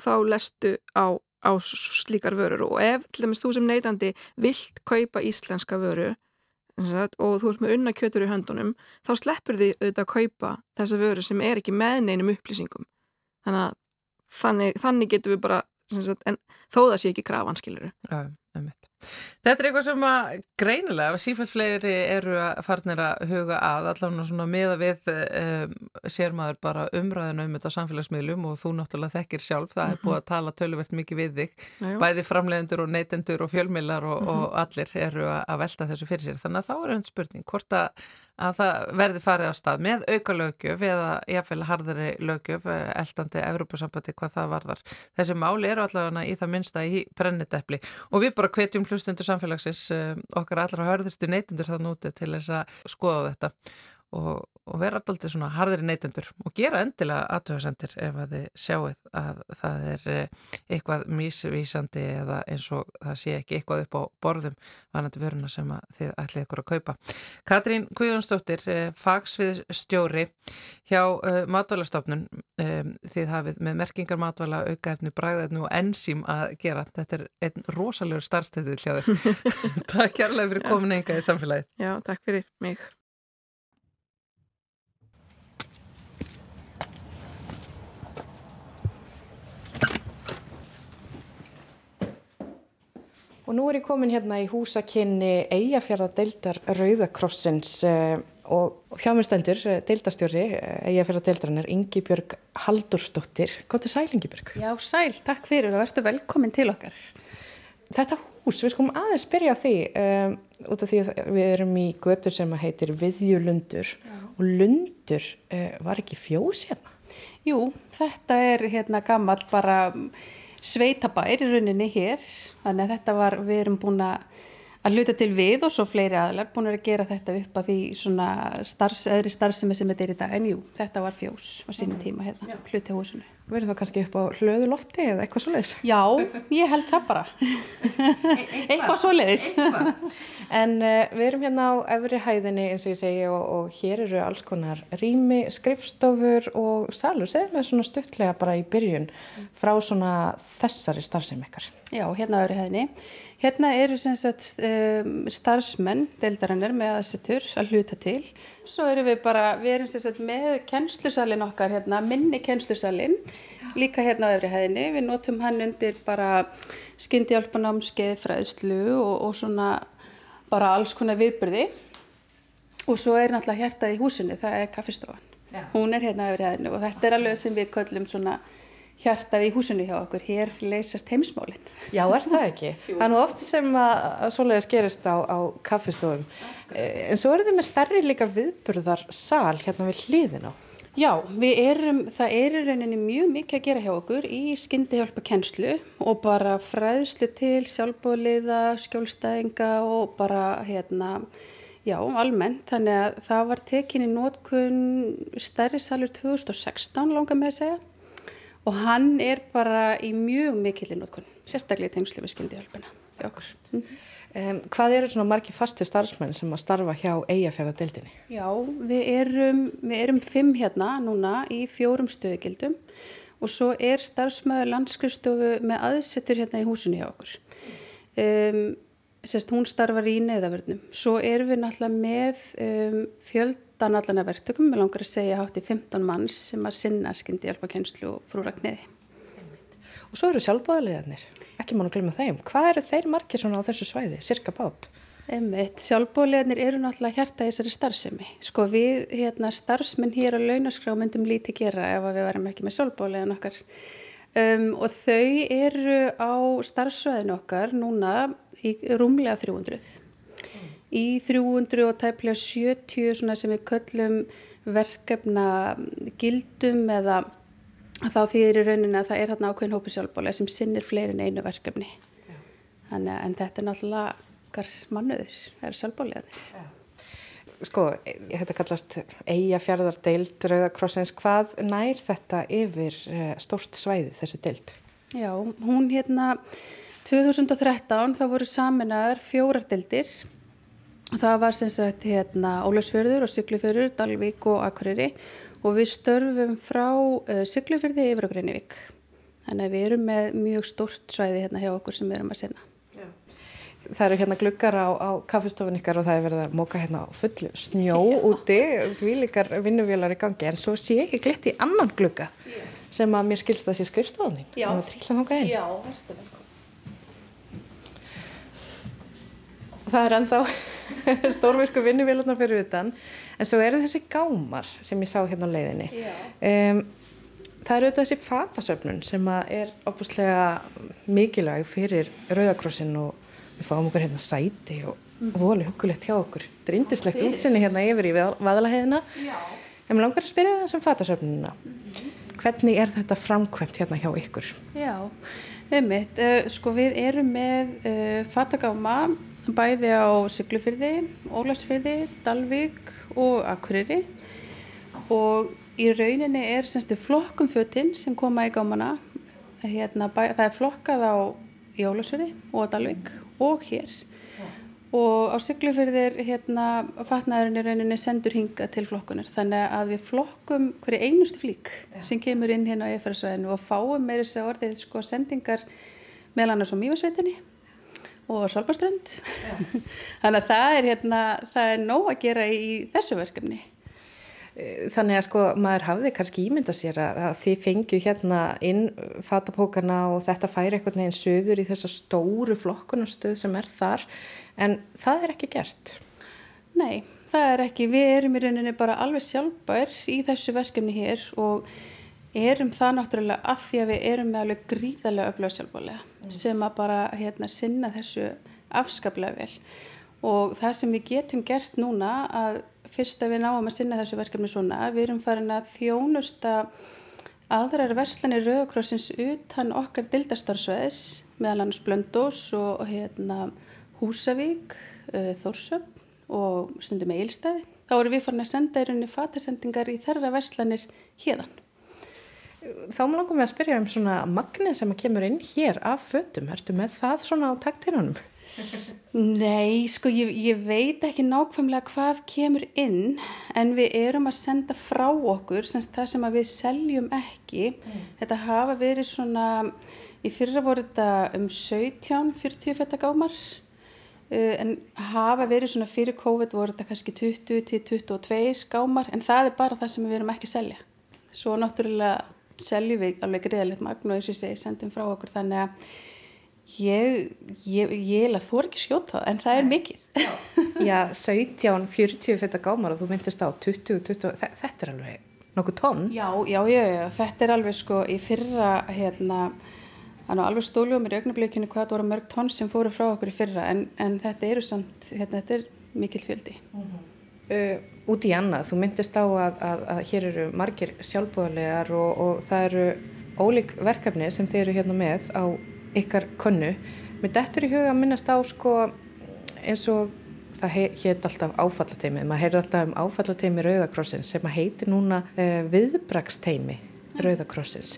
þá lestu á, á slíkar vörur. Og ef til dæmis þú sem neytandi vilt kaupa íslenska vöru sagt, og þú ert með unna kjötur í höndunum þá sleppur því auðvitað að kaupa þessa vöru sem er ekki með neinum upplýsingum. Þannig þannig, þannig getur við bara sagt, en þó það sé ekki krafanskiluru Já, einmitt Þetta er eitthvað sem að greinilega, sífælt fleiri eru að farnir að huga að allavega svona meða við um, sér maður bara umræðinu um þetta samfélagsmiðlum og þú náttúrulega þekkir sjálf, það er búið að tala töluvert mikið við þig, Jú. bæði framlegendur og neytendur og fjölmilar og, og allir eru að velta þessu fyrir sér. Þannig að þá er einn spurning, hvort að að það verði farið á stað með auka lögjöf eða jáfnveil harðari lögjöf eh, eldandi Evrópusambandi hvað það varðar. Þessi máli eru allavega í það minsta í brenniteppli og við bara hvetjum hlustundur samfélagsins eh, okkar allra hörðustu neytundur það núti til þess að skoða þetta og, og vera alltaf svona harðir neytendur og gera endilega aðtöðasendir ef að þið sjáuð að það er eh, eitthvað mísvísandi eða eins og það sé ekki eitthvað upp á borðum vanandi vöruna sem þið ætlið ykkur að kaupa. Katrín Guðjónsdóttir, eh, fagsvið stjóri hjá uh, matvælastofnun þið hafið með merkingar matvæla aukaefni, bræðefni og ensím að gera. Þetta er einn rosalegur starfstætið hljáður. Takk kærlega fyrir komin enga í samfélagið. Já, takk fyrir mig. Og nú er ég komin hérna í húsakynni Eyjafjörðadeildar Rauðakrossins uh, og hjá mér stendur uh, deildarstjóri uh, Eyjafjörðadeildarinnar Ingi Björg Haldurstóttir. Gótt er sæl Ingi Björg. Já sæl, takk fyrir og verður velkomin til okkar. Þetta hús, við skulum aðeins byrja á því um, út af því að við erum í götur sem heitir Viðjulundur og Lundur var ekki fjós hérna? Jú, þetta er hérna gammal bara sveitabær í rauninni hér. Þannig að þetta var, við erum búin að hluta til við og svo fleiri aðlar búin að gera þetta upp á því svona starfs, eðri starfsemi sem þetta er í dag. En jú, þetta var fjós á sínum tíma hérna, hluti húsinu Verður það kannski upp á hlöðu lofti eða eitthvað svo leiðis? Já, ég held það bara. eitthvað svo leiðis. en uh, við erum hérna á efri hæðinni eins og ég segi og, og hér eru alls konar rými, skrifstofur og salur. Segð með svona stuttlega bara í byrjun frá svona þessari starfsefn ekkar. Já, hérna á efri hæðinni. Hérna eru sagt, um, starfsmenn, deildarannar með aðsettur að hluta til. Svo erum við bara, við erum sagt, með kennslusalinn okkar, hérna, minni kennslusalinn, líka hérna á öfri hæðinni. Við notum hann undir bara skyndihjálpanámskeið, fræðslu og, og svona bara alls konar viðbyrði. Og svo er náttúrulega hjertað í húsinu, það er kaffistofan. Já. Hún er hérna á öfri hæðinni og þetta er alveg sem við köllum svona hjartað í húsinu hjá okkur, hér leysast heimsmálinn. Já, er það ekki? það er nú oft sem að, að svoleiðis gerist á, á kaffistofum. Eh, en svo eru þið með stærri líka viðburðar sal hérna við hlýðin á. Já, erum, það er í rauninni mjög mikið að gera hjá okkur í skyndihjálpa kennslu og bara fræðslu til sjálfbóðliða, skjólstæðinga og bara hérna, já, almennt. Þannig að það var tekinni nótkunn stærri salur 2016 langar með að segja og hann er bara í mjög mikilinn notkun, sérstaklega í tengslu við skyndihjálpina hjá okkur. Mm -hmm. um, hvað eru svona margi fastir starfsmenn sem að starfa hjá eigafjörðadeildinni? Já, við erum, við erum fimm hérna núna í fjórum stöðugildum og svo er starfsmöður landskrifstofu með aðsettur hérna í húsinu hjá okkur. Um, sérst, hún starfar í neðavörnum. Svo erum við náttúrulega með um, fjöld fjöldan allan að verktökum, við langar að segja hátt í 15 manns sem að sinna skyndi hjálpakennslu og frúragnniði. Og svo eru sjálfbóðaliðarnir, ekki mánu að glemja þeim. Hvað eru þeir margir svona á þessu svæði, cirka bát? Einmitt, sjálfbóðaliðarnir eru náttúrulega hjarta í þessari starfsemi. Sko við, hérna, starfsmenn hér á launaskrá myndum lítið gera ef við varum ekki með sjálfbóðaliðan okkar. Um, og þau eru á starfsvæðin okkar núna í rúmlega 300 í 300 og tæplega 70 svona sem við köllum verkefna gildum eða þá í rauninni að það er hérna ákveðin hópi sjálfbóla sem sinnir fleiri en einu verkefni. Þannig að þetta er náttúrulega mannuður, það er sjálfbóliðanir. Sko, þetta kallast eigafjörðardeild Rauðakrossins. Hvað nær þetta yfir eh, stórt svæði þessi deild? Já, hún hérna 2013 þá voru saminnaðar fjórar deildir. Það var sem sagt hérna Ólafsfjörður og Siglufjörður, Dalvík og Akureyri og við störfum frá uh, Siglufjörði yfir á Greinivík. Þannig að við erum með mjög stórt svæði hérna hjá okkur sem við erum að sinna. Það eru hérna gluggar á, á kaffestofun ykkar og það er verið að móka hérna fullu snjó úti, því líkar vinnuvjölar í gangi, en svo sé ég glitt í annan glugga Já. sem að mér skilst að sé skrifstofunni. Já. Það var trillað þánga einn. Já, verður það. Er ennþá stórvirku vinnuvjölarnar fyrir utan, en svo eru þessi gámar sem ég sá hérna á leiðinni. Um, það eru auðvitað þessi fatasöfnun sem er opuslega mikilvæg fyrir Rauðakrossin og við fáum okkur hérna sæti og mm. volið hugulegt hjá okkur þetta er yndislegt útsinni hérna yfir í vaðalaheðina en mér langar að spyrja það sem fatasöfnuna mm -hmm. hvernig er þetta framkvæmt hérna hjá ykkur? Já, ummitt uh, sko við erum með uh, fatagáma bæði á Siglufyrði Ólarsfyrði, Dalvík og Akureyri. Og í rauninni er semstu flokkumfötinn sem koma í gámana. Hérna, bæ, það er flokkað á Jólasfyrði og Dalvík og hér. Og á Siglufjörðir hérna fatnaðurinn er rauninni sendur hinga til flokkunar. Þannig að við flokkum hverju einustu flík ja. sem kemur inn hérna á eðfæðarsvæðinu og fáum þess að orðið sko sendingar meðal annars á Mývarsveitinni og Solbaströnd ja. þannig að það er hérna það er nóg að gera í þessu verkefni Þannig að sko maður hafði kannski ímynda sér að, að þið fengju hérna inn fatapókarna og þetta færi einhvern veginn söður í þessa stóru flokkunarstöð sem er þar en það er ekki gert. Nei, það er ekki. Við erum í rauninni bara alveg sjálfbær í þessu verkefni hér og erum það náttúrulega að því að við erum með alveg gríðarlega öflög sjálfbálega mm. sem að bara hérna sinna þessu afskaplega vel og það sem við getum gert núna að fyrst að við náum að sinna þessu verkefni svona, við erum farin að þjónusta aðrar verslanir Rauðakrossins utan okkar dildastarsveðis meðal annars Blöndós og hérna, Húsavík, uh, Þórsöp og stundum Eilstæði. Þá erum við farin að senda í rauninni fatasendingar í þerra verslanir hérðan. Þá langum við að spyrja um svona magnið sem kemur inn hér af fötum. Ertu með það svona á taktiranum? Nei, sko ég, ég veit ekki nákvæmlega hvað kemur inn en við erum að senda frá okkur semst það sem við seljum ekki. Mm. Þetta hafa verið svona, í fyrra voru þetta um 17-40 fettagámar uh, en hafa verið svona fyrir COVID voru þetta kannski 20-22 gámar en það er bara það sem við erum ekki að selja. Svo náttúrulega seljum við alveg greiðalegt magn og eins og ég segi sendum frá okkur þannig að Ég, ég, ég þú er ekki skjótað en það er mikið. Já, 17, 40 þetta gámar og þú myndist á 20, 20, þetta er alveg nokkuð tónn. Já, já, já, já, þetta er alveg sko í fyrra, hérna, þannig að alveg stóluðum mér í augnablikinu hvað það voru mörg tónn sem fóru frá okkur í fyrra en, en þetta eru samt, hérna, þetta er mikill fjöldi. Uh -huh. uh, út í annað, þú myndist á að, að, að hér eru margir sjálfbúðarlegar og, og það eru ólík verkefni sem þeir eru hérna með á ykkar konnu mér dettur í huga að minnast á sko eins og það heit alltaf áfallateimi maður heyrir alltaf um áfallateimi Rauðakrossins sem að heiti núna uh, viðbraksteimi Rauðakrossins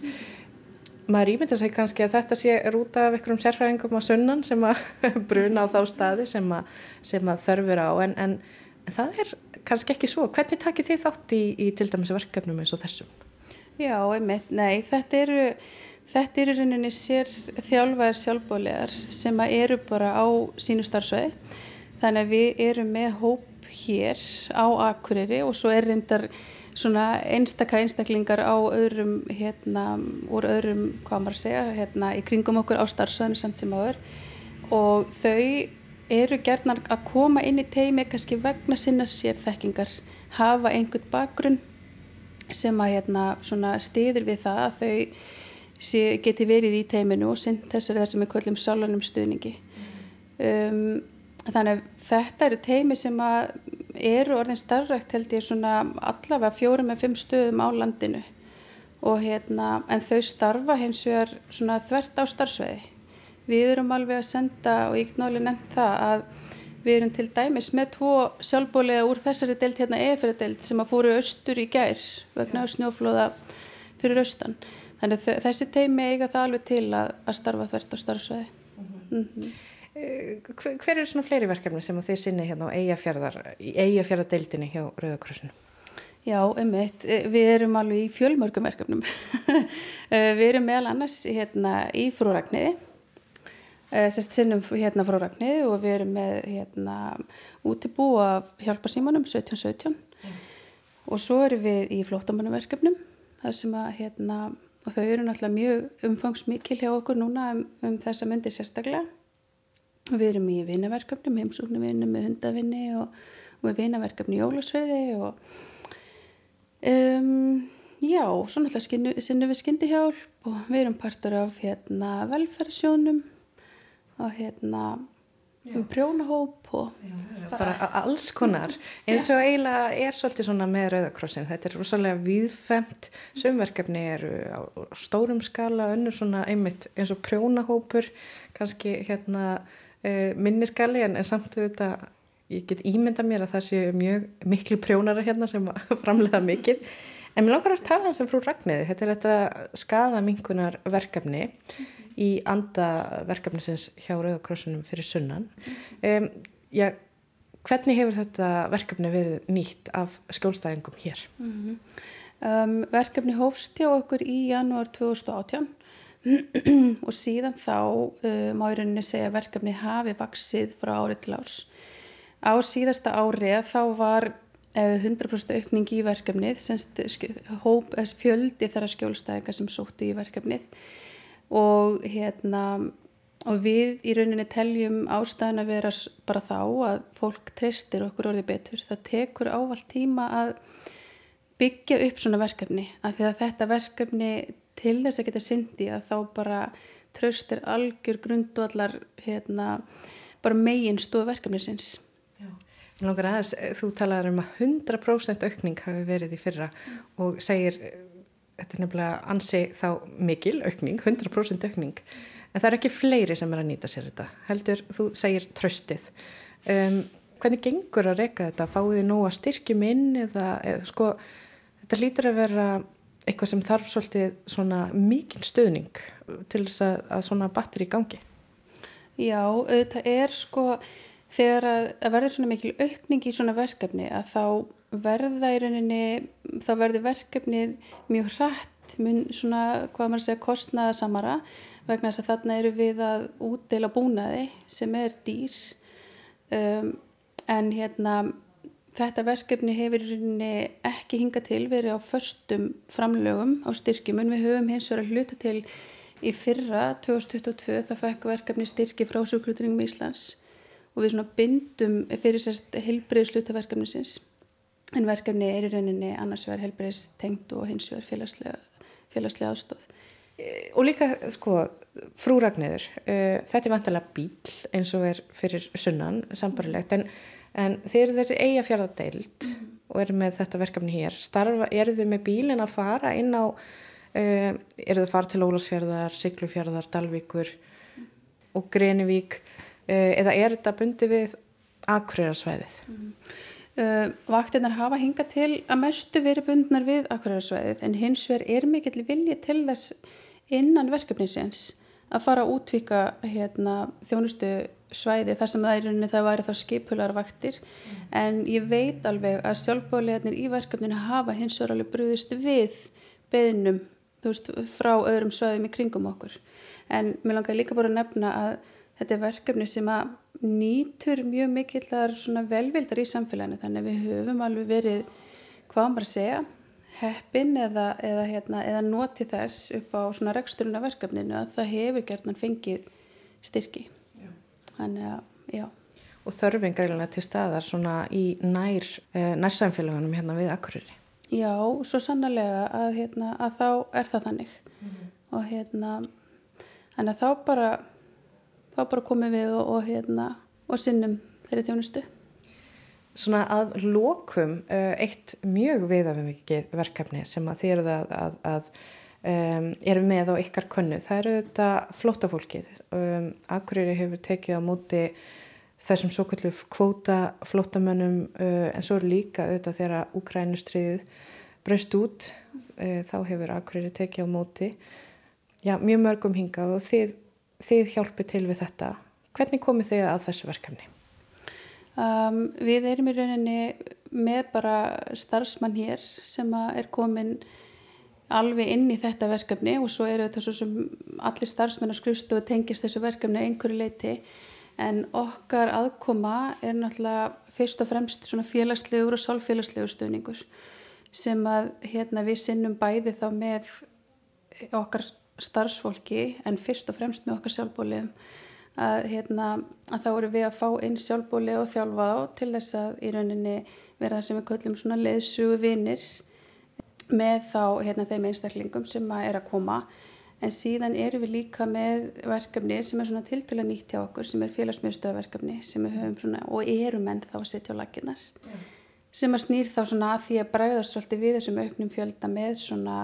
maður ímynda sig kannski að þetta sé rúta af einhverjum sérfræðingum á sunnan sem að bruna á þá staði sem að, sem að þörfur á. En, en það er kannski ekki svo hvernig takir þið þátt í, í til dæmis verkefnum eins og þessum? Já, einmitt, nei, þetta eru Þetta er í rauninni sér þjálfaðir sjálfbóliðar sem eru bara á sínu starfsveið. Þannig að við erum með hóp hér á Akureyri og svo er reyndar svona einstaka einstaklingar á öðrum, hérna, úr öðrum, hvað maður segja, hérna, í kringum okkur á starfsveðinu samt sem áður og þau eru gerðnar að koma inn í teimi kannski vegna sinna sér þekkingar, hafa einhvern bakgrunn sem að hérna, stiður við það að þau sé, geti verið í teiminu og sinn þessari það sem við köllum sálanum stuðningi. Um, þannig að þetta eru teimi sem eru orðin starfrækt held ég allavega fjórum með fimm stöðum á landinu og hérna en þau starfa hins vegar þvert á starfsveiði. Við erum alveg að senda og ég náli nefnt það að við erum til dæmis með tvo sjálfbólega úr þessari deilt hérna eða deilt sem að fóru austur í gær vegna snjóflóða fyrir austan. Þannig að þessi teimi eiga það alveg til að, að starfa þvert á starfsvæði. Mm -hmm. Hver eru svona fleiri verkefni sem þið sinni hérna á eigafjörðadeildinni hjá Rauðakrossinu? Já, einmitt, við erum alveg í fjölmörgum verkefnum. Við erum meðal annars hérna í frúragniði Eh, sérst sinnum hérna frá Ragnir og við erum með hérna útibú af hjálparsímanum 1717 mm. og svo erum við í flóttamannuverkefnum það sem að hérna og þau eru náttúrulega mjög umfangsmikil hjá okkur núna um, um þessa myndir sérstaklega og við erum í vinaverkefnum, heimsúknum vinnum með hundavinni og, og með vinaverkefni í Jólasverði og um, já, svo náttúrulega sinnum við skyndihjálp og við erum partur af hérna velferðsjónum og hérna um prjónahóp og já, bara alls konar. Eins og eiginlega er svolítið svona með Rauðakrossin þetta er rosalega viðfemt sömverkefni eru á stórum skala önnur svona einmitt eins og prjónahópur kannski hérna uh, minniskali en, en samt þetta ég get ímynda mér að það séu mjög miklu prjónara hérna sem framlega mikið. En mér langar að tala hans um frú Ragnæði þetta er þetta skadaminkunar verkefni í andaverkefnisins hjá Rauðakrossunum fyrir sunnan. Um, já, hvernig hefur þetta verkefni verið nýtt af skjólstæðingum hér? Mm -hmm. um, verkefni hófst hjá okkur í janúar 2018 og síðan þá má í rauninni segja að verkefni hafi vaksið frá árið til árs. Á síðasta árið þá var 100% aukning í verkefnið, semst fjöldi þeirra skjólstæðingar sem sóttu í verkefnið og hérna og við í rauninni teljum ástæðan að vera bara þá að fólk treystir okkur orðið betur. Það tekur ávalt tíma að byggja upp svona verkefni af því að þetta verkefni til þess að geta syndi að þá bara tröstir algjör grundvallar hérna, bara megin stóð mér langar aðeins, þú talaður um að 100% aukning hafi verið í fyrra mm. og segir þetta er nefnilega ansi þá mikil aukning, 100% aukning. En það er ekki fleiri sem er að nýta sér þetta heldur, þú segir tröstið um, hvernig gengur að reyka þetta? Fáið þið að styrkjum inn eða, eða sko þetta lítur að vera eitthvað sem þarf svolítið svona mikil stöðning til þess að, að svona batteri í gangi? Já, þetta er sko þegar að, að verður svona mikil aukning í svona verkefni að þá verða í rauninni, þá verður verkefnið mjög hrætt, mun svona, hvað maður segja, kostnaða samara vegna þess að þarna eru við að útdeila búnaði sem er dýr. Um, en hérna þetta verkefni hefur í rauninni ekki hingað til verið á förstum framlögum á styrkjum en við höfum hins vegar að hluta til í fyrra 2022 þá fekk verkefni styrki frá Súkrutringum Íslands og við svona bindum fyrir sérst helbriðs hlutaverkefnisins en verkefni er í rauninni annars vegar helbriðs tengt og hins vegar félagslega, félagslega ástof. E, og líka, sko, frúragnir, uh, e, þetta er vantilega bíl eins og er fyrir sunnan, sambarilegt, en, en þeir eru þessi eigafjörðadeild mm. og eru með þetta verkefni hér. Starfa, eru þið með bílinn að fara inn á, uh, eru þið að fara til Ólasfjörðar, Siglufjörðar, Dalvíkur mm. og Grenivík, uh, eða er þetta bundi við Akureyrarsvæðið? Mm. Uh, vaktinnar hafa hinga til að mestu verið bundnar við akkuræðarsvæðið en hins vegar er mikill vilji til þess innan verkefnisins að fara að útvika hérna, þjónustu svæði þar sem það er rauninni það væri þá skipular vaktir mm. en ég veit alveg að sjálfbóðlegarnir í verkefninu hafa hins vegar alveg brúðist við beðnum veist, frá öðrum svæðum í kringum okkur en mér langar líka bara að nefna að þetta er verkefni sem að nýtur mjög mikillar velvildar í samfélaginu. Þannig að við höfum alveg verið hvað maður segja heppin eða, eða, hérna, eða noti þess upp á svona reksturuna verkefninu að það hefur gerðan fengið styrki. Já. þannig að já. Og þörfingar til staðar svona í nær eh, nærsamfélagunum hérna við Akureyri. Já, svo sannlega að, hérna, að þá er það þannig. Mm -hmm. og hérna þannig að þá bara þá bara komum við og, og, hérna, og sinnum þeirri þjónustu. Svona að lokum eh, eitt mjög viðafum ekki verkefni sem að þið eruð að, að, að um, eru með á ykkar könnu. Það eru þetta flótafólkið. Um, Akureyri hefur tekið á móti þessum svo kallu kvóta flótamönnum uh, en svo eru líka auðvitað þegar Ukrænustriðið braust út uh, þá hefur Akureyri tekið á móti já, mjög mörgum hingað og þið, þið hjálpi til við þetta. Hvernig komið þið að þessu verkefni? Um, við erum í rauninni með bara starfsmann hér sem er komin alveg inn í þetta verkefni og svo eru þetta svo sem allir starfsmenn á skrifstofu tengist þessu verkefni einhverju leiti en okkar aðkoma er náttúrulega fyrst og fremst svona félagslegur og sálfélagslegur stöðningur sem að hérna við sinnum bæði þá með okkar starfsfólki en fyrst og fremst með okkar sjálfbóliðum að, hérna, að þá eru við að fá inn sjálfbóli og þjálfa á til þess að í rauninni vera það sem við köllum svona leðsugu vinnir með þá hérna, þeim einstaklingum sem að er að koma en síðan eru við líka með verkefni sem er svona tiltöla nýtt hjá okkur sem er félagsmiðstöðverkefni sem við höfum svona og eru menn þá að setja á laginnar yeah. sem að snýr þá svona að því að bræðast svolítið við þessum auknum fjölda með svona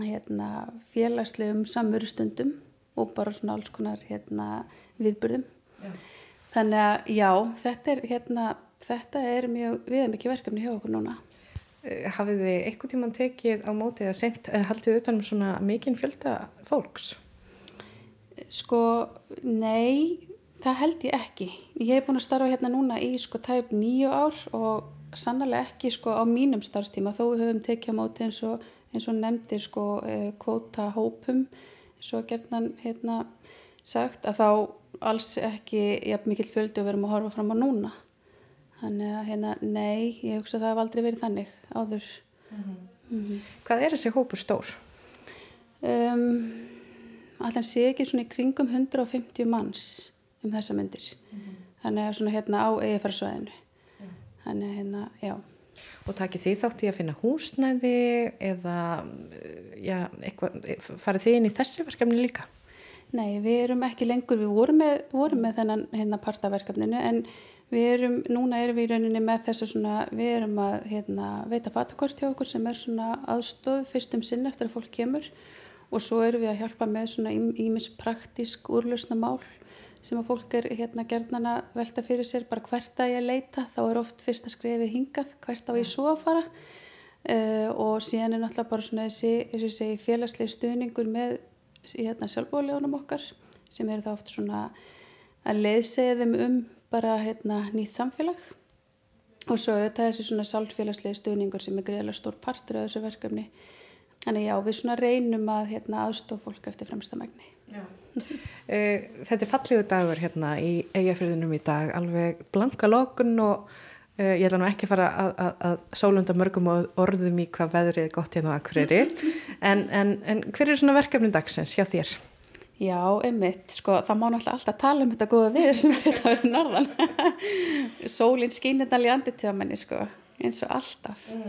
hérna, félagslegum samverustundum og bara svona alls konar hérna viðburðum. Já. Þannig að já, þetta er, hérna, þetta er mjög viðamikið verkefni hjá okkur núna. Eh, hafið þið eitthvað tíman tekið á mótið að sent, haldið utanum svona mikinn fjölda fólks? Sko, nei, það held ég ekki. Ég hef búin að starfa hérna núna í sko tæp nýju ár og sannlega ekki sko á mínum starfstíma þó við höfum tekið á mótið eins og, eins og nefndir sko eh, kvóta hópum eins og gerðnan hérna sagt að þá alls ekki jafn mikil fjöldi og verum að horfa fram á núna þannig að hérna nei, ég hugsa að það hef aldrei verið þannig áður mm -hmm. Mm -hmm. Hvað er þessi hópur stór? Um, Allan sé ekki svona í kringum 150 manns um þessa myndir mm -hmm. þannig að svona hérna á eigifærsvæðinu þannig að hérna, já Og takir því þátt í að finna húsnæði eða já, eitthvað, farið þið inn í þessi verkefni líka? Nei, við erum ekki lengur, við vorum með, vorum með þennan hérna partaverkefninu en við erum, núna erum við í rauninni með þess að svona, við erum að hérna, veita fatakort hjá okkur sem er svona aðstóð fyrstum sinn eftir að fólk kemur og svo erum við að hjálpa með svona ímis praktísk úrlausna mál sem að fólk er hérna gerðnan að velta fyrir sér bara hvert að ég leita, þá er oft fyrst að skrifið hingað, hvert á ég svo að fara. Uh, og síðan er náttúrulega bara svona þessi, félagslega stuðningur með hérna sjálfbóðlegunum okkar sem eru þá oft svona að leiðsegja þeim um bara hérna nýtt samfélag. Og svo auðvitað þessi svona sálfélagslega stuðningur sem er greiðilega stór partur af þessu verkefni þannig já við svona reynum að hérna aðstof fólk eftir fremstamægni eh, Þetta er falliðu dagur hérna í eigafyrðinum í dag alveg blanka lókun og Uh, ég ætla nú ekki að fara að, að, að sólunda mörgum orðum í hvað veðrið er gott hérna á Akureyri. En, en, en hver er svona verkefnin dagsins hjá þér? Já, einmitt, sko, það má náttúrulega alltaf tala um þetta góða viður sem er þetta verið norðan. Sólinn skýnir þetta ljandi til að menni, sko, eins og alltaf mm.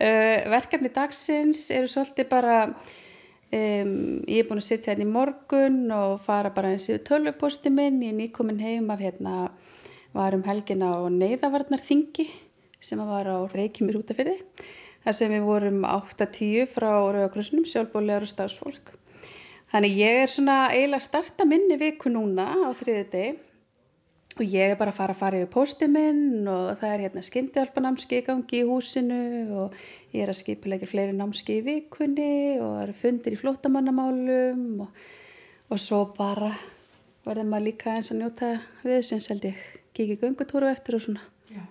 uh, Verkefni dagsins eru svolítið bara um, ég er búin að sitja hérna í morgun og fara bara eins yfir tölvuposti minn, ég er nýkomin heim af hérna var um helgina á neyðavarnarþingi sem var á Reykjumir útafyrði þar sem við vorum 8-10 frá Rauðakrossunum, sjálfbóliðar og stafsfólk. Þannig ég er svona eiginlega að starta minni viku núna á þriði deg og ég er bara að fara að fara yfir póstið minn og það er hérna skyndihjálpanámski í gangi í húsinu og ég er að skipilegja fleiri námski í vikunni og það eru fundir í flótamannamálum og, og svo bara verður maður líka eins að njóta við sem held ég kikið gungutúru eftir og svona. Já,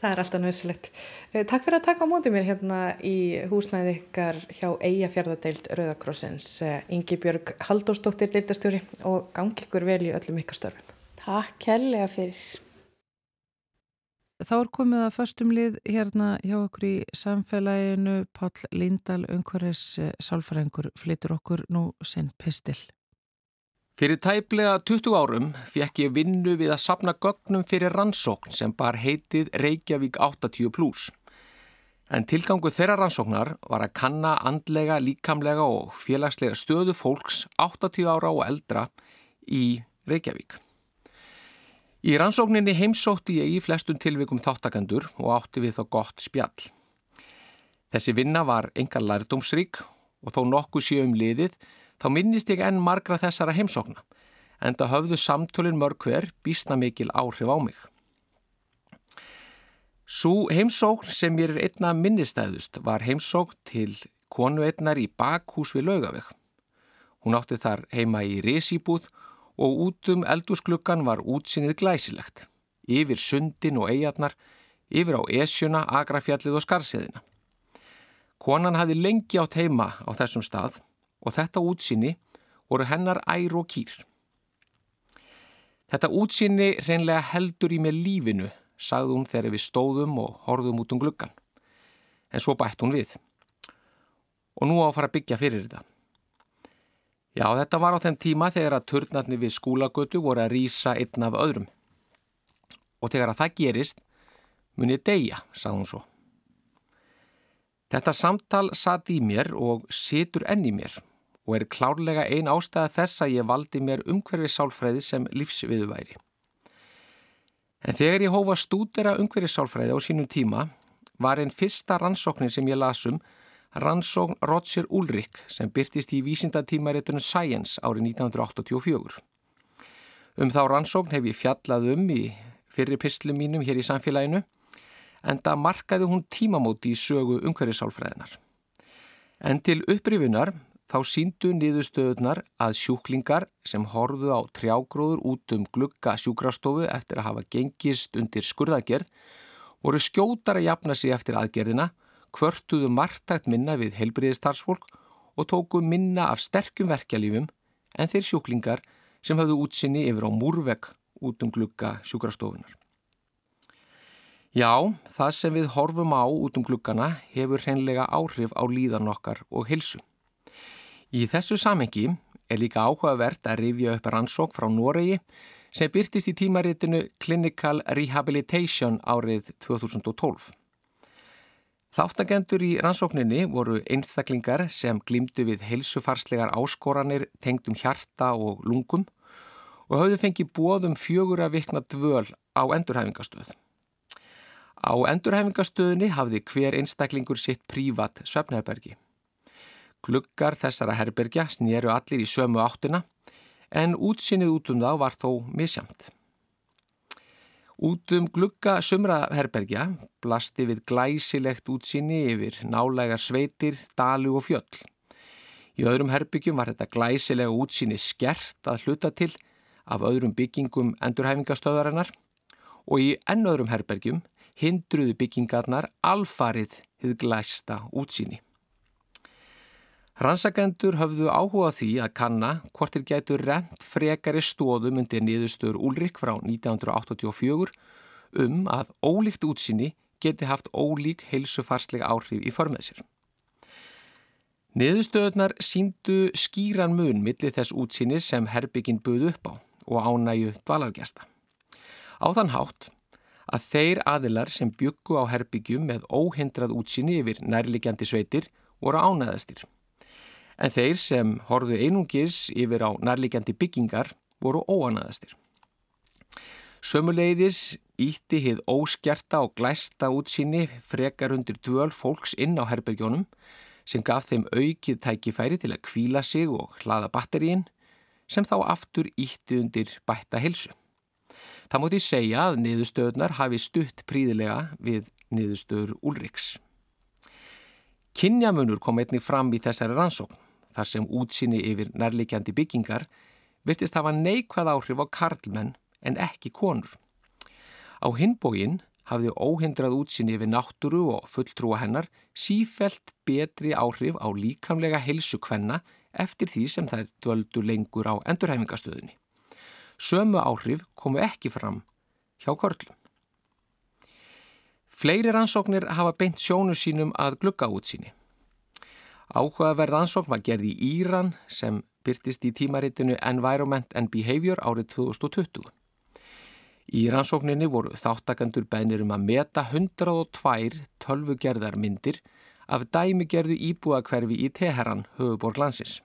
það er alltaf nöðsilegt. Eh, takk fyrir að taka á mótið mér hérna í húsnæði ykkar hjá Eyjafjörðadeild Rauðakrossins. Eh, Ingi Björg Haldósdóttir deildastjóri og gangi ykkur vel í öllum ykkar störfum. Takk helga fyrir. Þá er komið að förstum lið hérna hjá okkur í samfélaginu. Pál Lindahl, umhverfis sálfræðingur, flytur okkur nú sinn pistil. Fyrir tæplega 20 árum fekk ég vinnu við að sapna gögnum fyrir rannsókn sem bar heitið Reykjavík 80+. En tilgangu þeirra rannsóknar var að kanna andlega, líkamlega og félagslega stöðu fólks 80 ára og eldra í Reykjavík. Í rannsókninni heimsótti ég í flestum tilvikum þáttakandur og átti við þá gott spjall. Þessi vinna var engar lærdómsrík og þó nokkuð séum liðið þá minnist ég enn margra þessara heimsókna en það höfðu samtölin mörg hver bísna mikil áhrif á mig. Sú heimsókn sem mér er einna minnistæðust var heimsókn til konu einnar í bakhús við laugaveg. Hún átti þar heima í resýbúð og út um eldúsklukkan var útsinnið glæsilegt, yfir sundin og eigarnar, yfir á esjuna, agrafjallið og skarsiðina. Konan hafi lengi átt heima á þessum stað og þetta útsinni voru hennar ær og kýr. Þetta útsinni reynlega heldur í mig lífinu, sagði hún þegar við stóðum og horfum út um gluggan. En svo bætt hún við. Og nú á að fara að byggja fyrir þetta. Já, þetta var á þeim tíma þegar að turnarni við skúlagötu voru að rýsa einn af öðrum. Og þegar að það gerist, mun ég deyja, sagði hún svo. Þetta samtal satt í mér og situr enn í mér og er klárlega ein ástæða þess að ég valdi mér umhverfi sálfræði sem lífsviðuværi. En þegar ég hófa stúdera umhverfi sálfræði á sínum tíma var einn fyrsta rannsóknin sem ég lasum rannsókn Roger Ulrich sem byrtist í vísindatímaritunum Science árið 1984. Um þá rannsókn hef ég fjallað um í fyrri pislum mínum hér í samfélaginu en það markaði hún tímamóti í sögu umhverfisálfræðinar. En til upprifunar þá síndu niðurstöðunar að sjúklingar sem horfðu á trjágróður út um glugga sjúkrastofu eftir að hafa gengist undir skurðagerð voru skjótar að jafna sig eftir aðgerðina kvörtuðu margtækt minna við helbriðistarsfólk og tóku minna af sterkum verkjalífum en þeir sjúklingar sem hafðu útsinni yfir á múrvegg út um glugga sjúkrastofunar. Já, það sem við horfum á út um gluggana hefur hreinlega áhrif á líðan okkar og hilsu. Í þessu samengi er líka áhugavert að rifja upp rannsók frá Noregi sem byrtist í tímaritinu Clinical Rehabilitation árið 2012. Þáttagendur í rannsókninni voru einstaklingar sem glimdu við heilsufarslegar áskoranir tengdum hjarta og lungum og hafðu fengið bóðum fjögur að vikna dvöl á endurhæfingastöð. Á endurhæfingastöðunni hafði hver einstaklingur sitt prívat söfnherbergi. Gluggar þessara herbergja snýru allir í sömu áttina en útsinnið út um þá var þó misjamt. Út um glugga sumraherbergja blasti við glæsilegt útsinni yfir nálegar sveitir, dalu og fjöll. Í öðrum herbyggjum var þetta glæsilega útsinni skert að hluta til af öðrum byggingum endurhæfingastöðarinnar og í enn öðrum herbergjum hindruðu byggingarnar alfarið hið glæsta útsinni. Rannsakendur höfðu áhuga því að kanna hvort þeir gætu rent frekari stóðum undir niðurstöður Úlrik frá 1984 um að ólíkt útsinni geti haft ólík heilsufarslega áhrif í förmið sér. Niðurstöðunar síndu skýran mun millir þess útsinni sem herbygginn buð upp á og ánæju dvalargjasta. Á þann hátt að þeir aðilar sem byggu á herbyggjum með óhindrað útsinni yfir nærligjandi sveitir voru ánæðastir en þeir sem horfðu einungis yfir á nærlíkjandi byggingar voru óanaðastir. Sömuleiðis ítti hið óskjarta og glæsta útsýni frekar undir dvöl fólks inn á herbergjónum sem gaf þeim aukið tækifæri til að kvíla sig og hlaða batterín sem þá aftur ítti undir bætta hilsu. Það móti segja að niðurstöðunar hafi stutt príðilega við niðurstöður Úlriks. Kynjamunur kom einnig fram í þessari rannsókn þar sem útsinni yfir nærleikjandi byggingar virtist hafa neikvæð áhrif á karlmenn en ekki konur. Á hinbóginn hafði óhindrað útsinni yfir náttúru og fulltrúa hennar sífelt betri áhrif á líkamlega heilsu kvenna eftir því sem þær dvöldu lengur á endurhæfingastöðinni. Sömu áhrif komu ekki fram hjá körlum. Fleiri rannsóknir hafa beint sjónu sínum að glugga útsinni. Áhugaverð rannsókn var gerð í Íran sem byrtist í tímaritinu Environment and Behavior árið 2020. Í rannsókninni voru þáttakandur bænir um að meta 102 tölvugerðarmyndir af dæmigerðu íbúakverfi í Teheran, höfuborg landsins.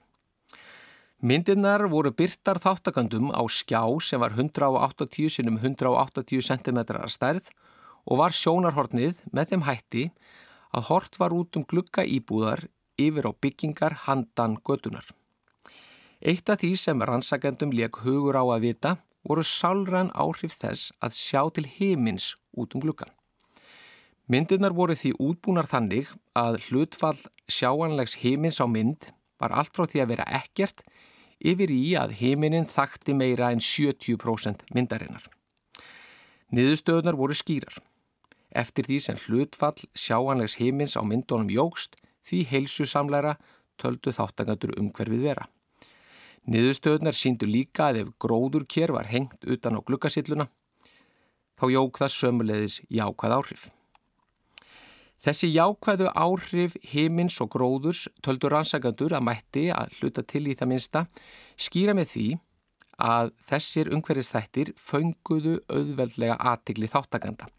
Myndirnar voru byrtar þáttakandum á skjá sem var 180 sinum 180 cm stærð og var sjónarhortnið með þeim hætti að hort var út um glugga íbúðar yfir á byggingar handan gödunar. Eitt af því sem rannsakendum leik hugur á að vita voru sálran áhrif þess að sjá til heimins út um glukkan. Myndirnar voru því útbúnar þannig að hlutfall sjáanlegs heimins á mynd var allt frá því að vera ekkert yfir í að heiminin þakti meira en 70% myndarinnar. Niðurstöðunar voru skýrar. Eftir því sem hlutfall sjáanlegs heimins á myndunum jógst því heilsu samlæra töldu þáttakandur umhverfið vera. Niðurstöðunar síndu líka að ef gróður kér var hengt utan á glukkasilluna þá jók það sömulegðis jákvæð áhrif. Þessi jákvæðu áhrif heimins og gróðurs töldur rannsakandur að mætti að hluta til í það minsta skýra með því að þessir umhverfistættir fönguðu auðveldlega aðtigli þáttakanda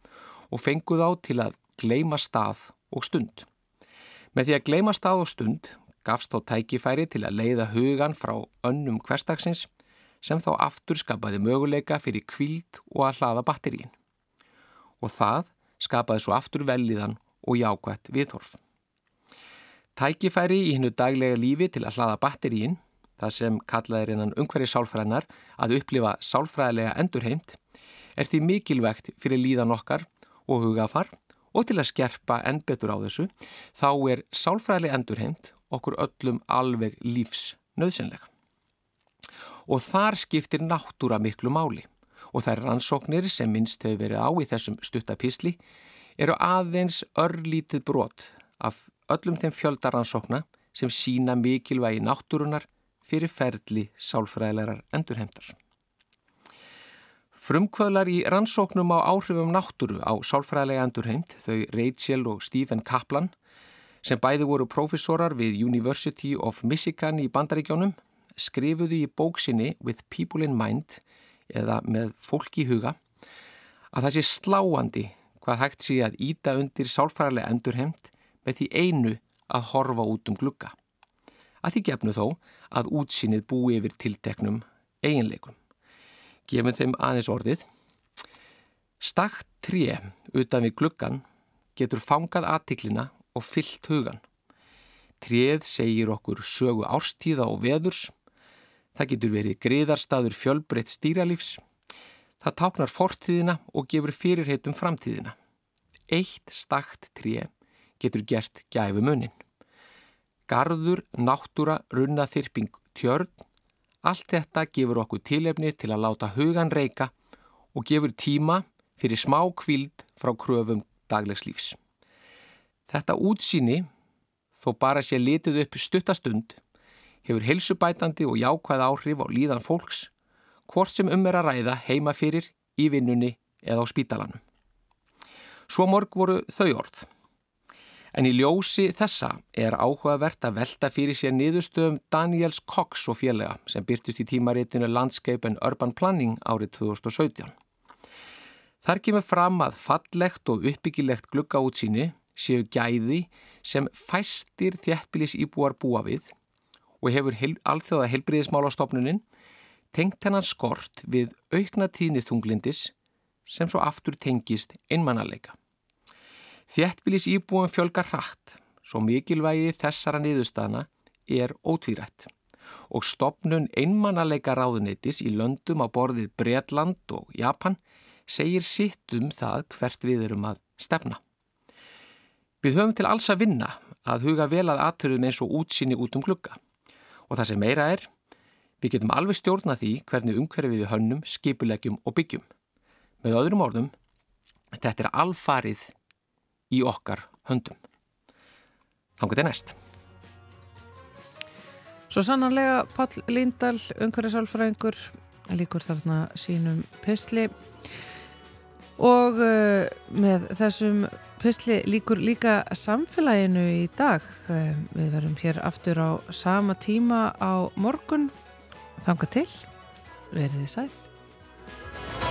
og fenguð á til að gleima stað og stund. Með því að gleima stað og stund gafst á tækifæri til að leiða hugan frá önnum hverstagsins sem þá aftur skapaði möguleika fyrir kvíld og að hlaða batterín. Og það skapaði svo aftur velliðan og jákvætt viðhorf. Tækifæri í hennu daglega lífi til að hlaða batterín, það sem kallaðir innan umhverju sálfræðinar að upplifa sálfræðilega endurheimt, er því mikilvægt fyrir líðan okkar og hugafar og til að skerpa enn betur á þessu, þá er sálfræðilega endurheimt okkur öllum alveg lífs nöðsynlega. Og þar skiptir náttúra miklu máli og þær rannsóknir sem minnst hefur verið á í þessum stuttapisli eru aðeins örlítið brot af öllum þeim fjöldaransókna sem sína mikilvægi náttúrunar fyrir ferli sálfræðilegar endurheimtar. Frumkvöðlar í rannsóknum á áhrifum náttúru á sálfræðilega endurheimt, þau Rachel og Stephen Kaplan, sem bæði voru profesorar við University of Michigan í bandaríkjónum, skrifuðu í bóksinni With People in Mind, eða með fólk í huga, að það sé sláandi hvað hægt sé að íta undir sálfræðilega endurheimt með því einu að horfa út um glugga. Að því gefnu þó að útsinnið búi yfir tilteknum eiginleikum. Gefum þeim aðeins orðið. Stakt tré utan við gluggan getur fangað aðtiklina og fyllt hugan. Tréð segir okkur sögu árstíða og veðurs. Það getur verið griðarstaður fjölbreytt stýralífs Það táknar fortíðina og gefur fyrirheitum framtíðina. Eitt stakt tré getur gert gæfu munin. Garður, náttúra, runnaþyrping, tjörn, allt þetta gefur okkur tilefni til að láta hugan reyka og gefur tíma fyrir smá kvild frá kröfum daglegs lífs. Þetta útsýni, þó bara sé litið upp stuttastund, hefur heilsubætandi og jákvæð áhrif á líðan fólks hvort sem um er að ræða heima fyrir, í vinnunni eða á spítalanum. Svo morg voru þau orð. En í ljósi þessa er áhugavert að velta fyrir sér niðurstöðum Daniels Cox og félaga sem byrtist í tímaritinu Landscape and Urban Planning árið 2017. Þar kemur fram að fallegt og uppbyggilegt glugga útsýni séu gæði sem fæstir þjættbilis íbúar búa við og hefur heil, alþjóða heilbriðismálastofnunin tengt hennar skort við aukna tíðni þunglindis sem svo aftur tengist einmannaleika. Þjettbílis íbúum fjölgar hratt, svo mikilvægi þessara niðurstaðna er ótvírætt og stopnun einmannaleika ráðunitis í löndum á borðið Breitland og Japan segir sitt um það hvert við erum að stefna. Við höfum til alls að vinna að huga vel að aðtöruðum eins og útsinni út um glugga og það sem meira er Við getum alveg stjórna því hvernig umhverfið við hönnum, skipulegjum og byggjum. Með öðrum orðum, þetta er alfarið í okkar höndum. Þannig að þetta er næst. Svo sannanlega Pall Líndal, umhverfisálfræðingur, líkur þarna sínum pysli og uh, með þessum pysli líkur líka samfélaginu í dag. Uh, við verum hér aftur á sama tíma á morgun Þanga til, verið þið sæl.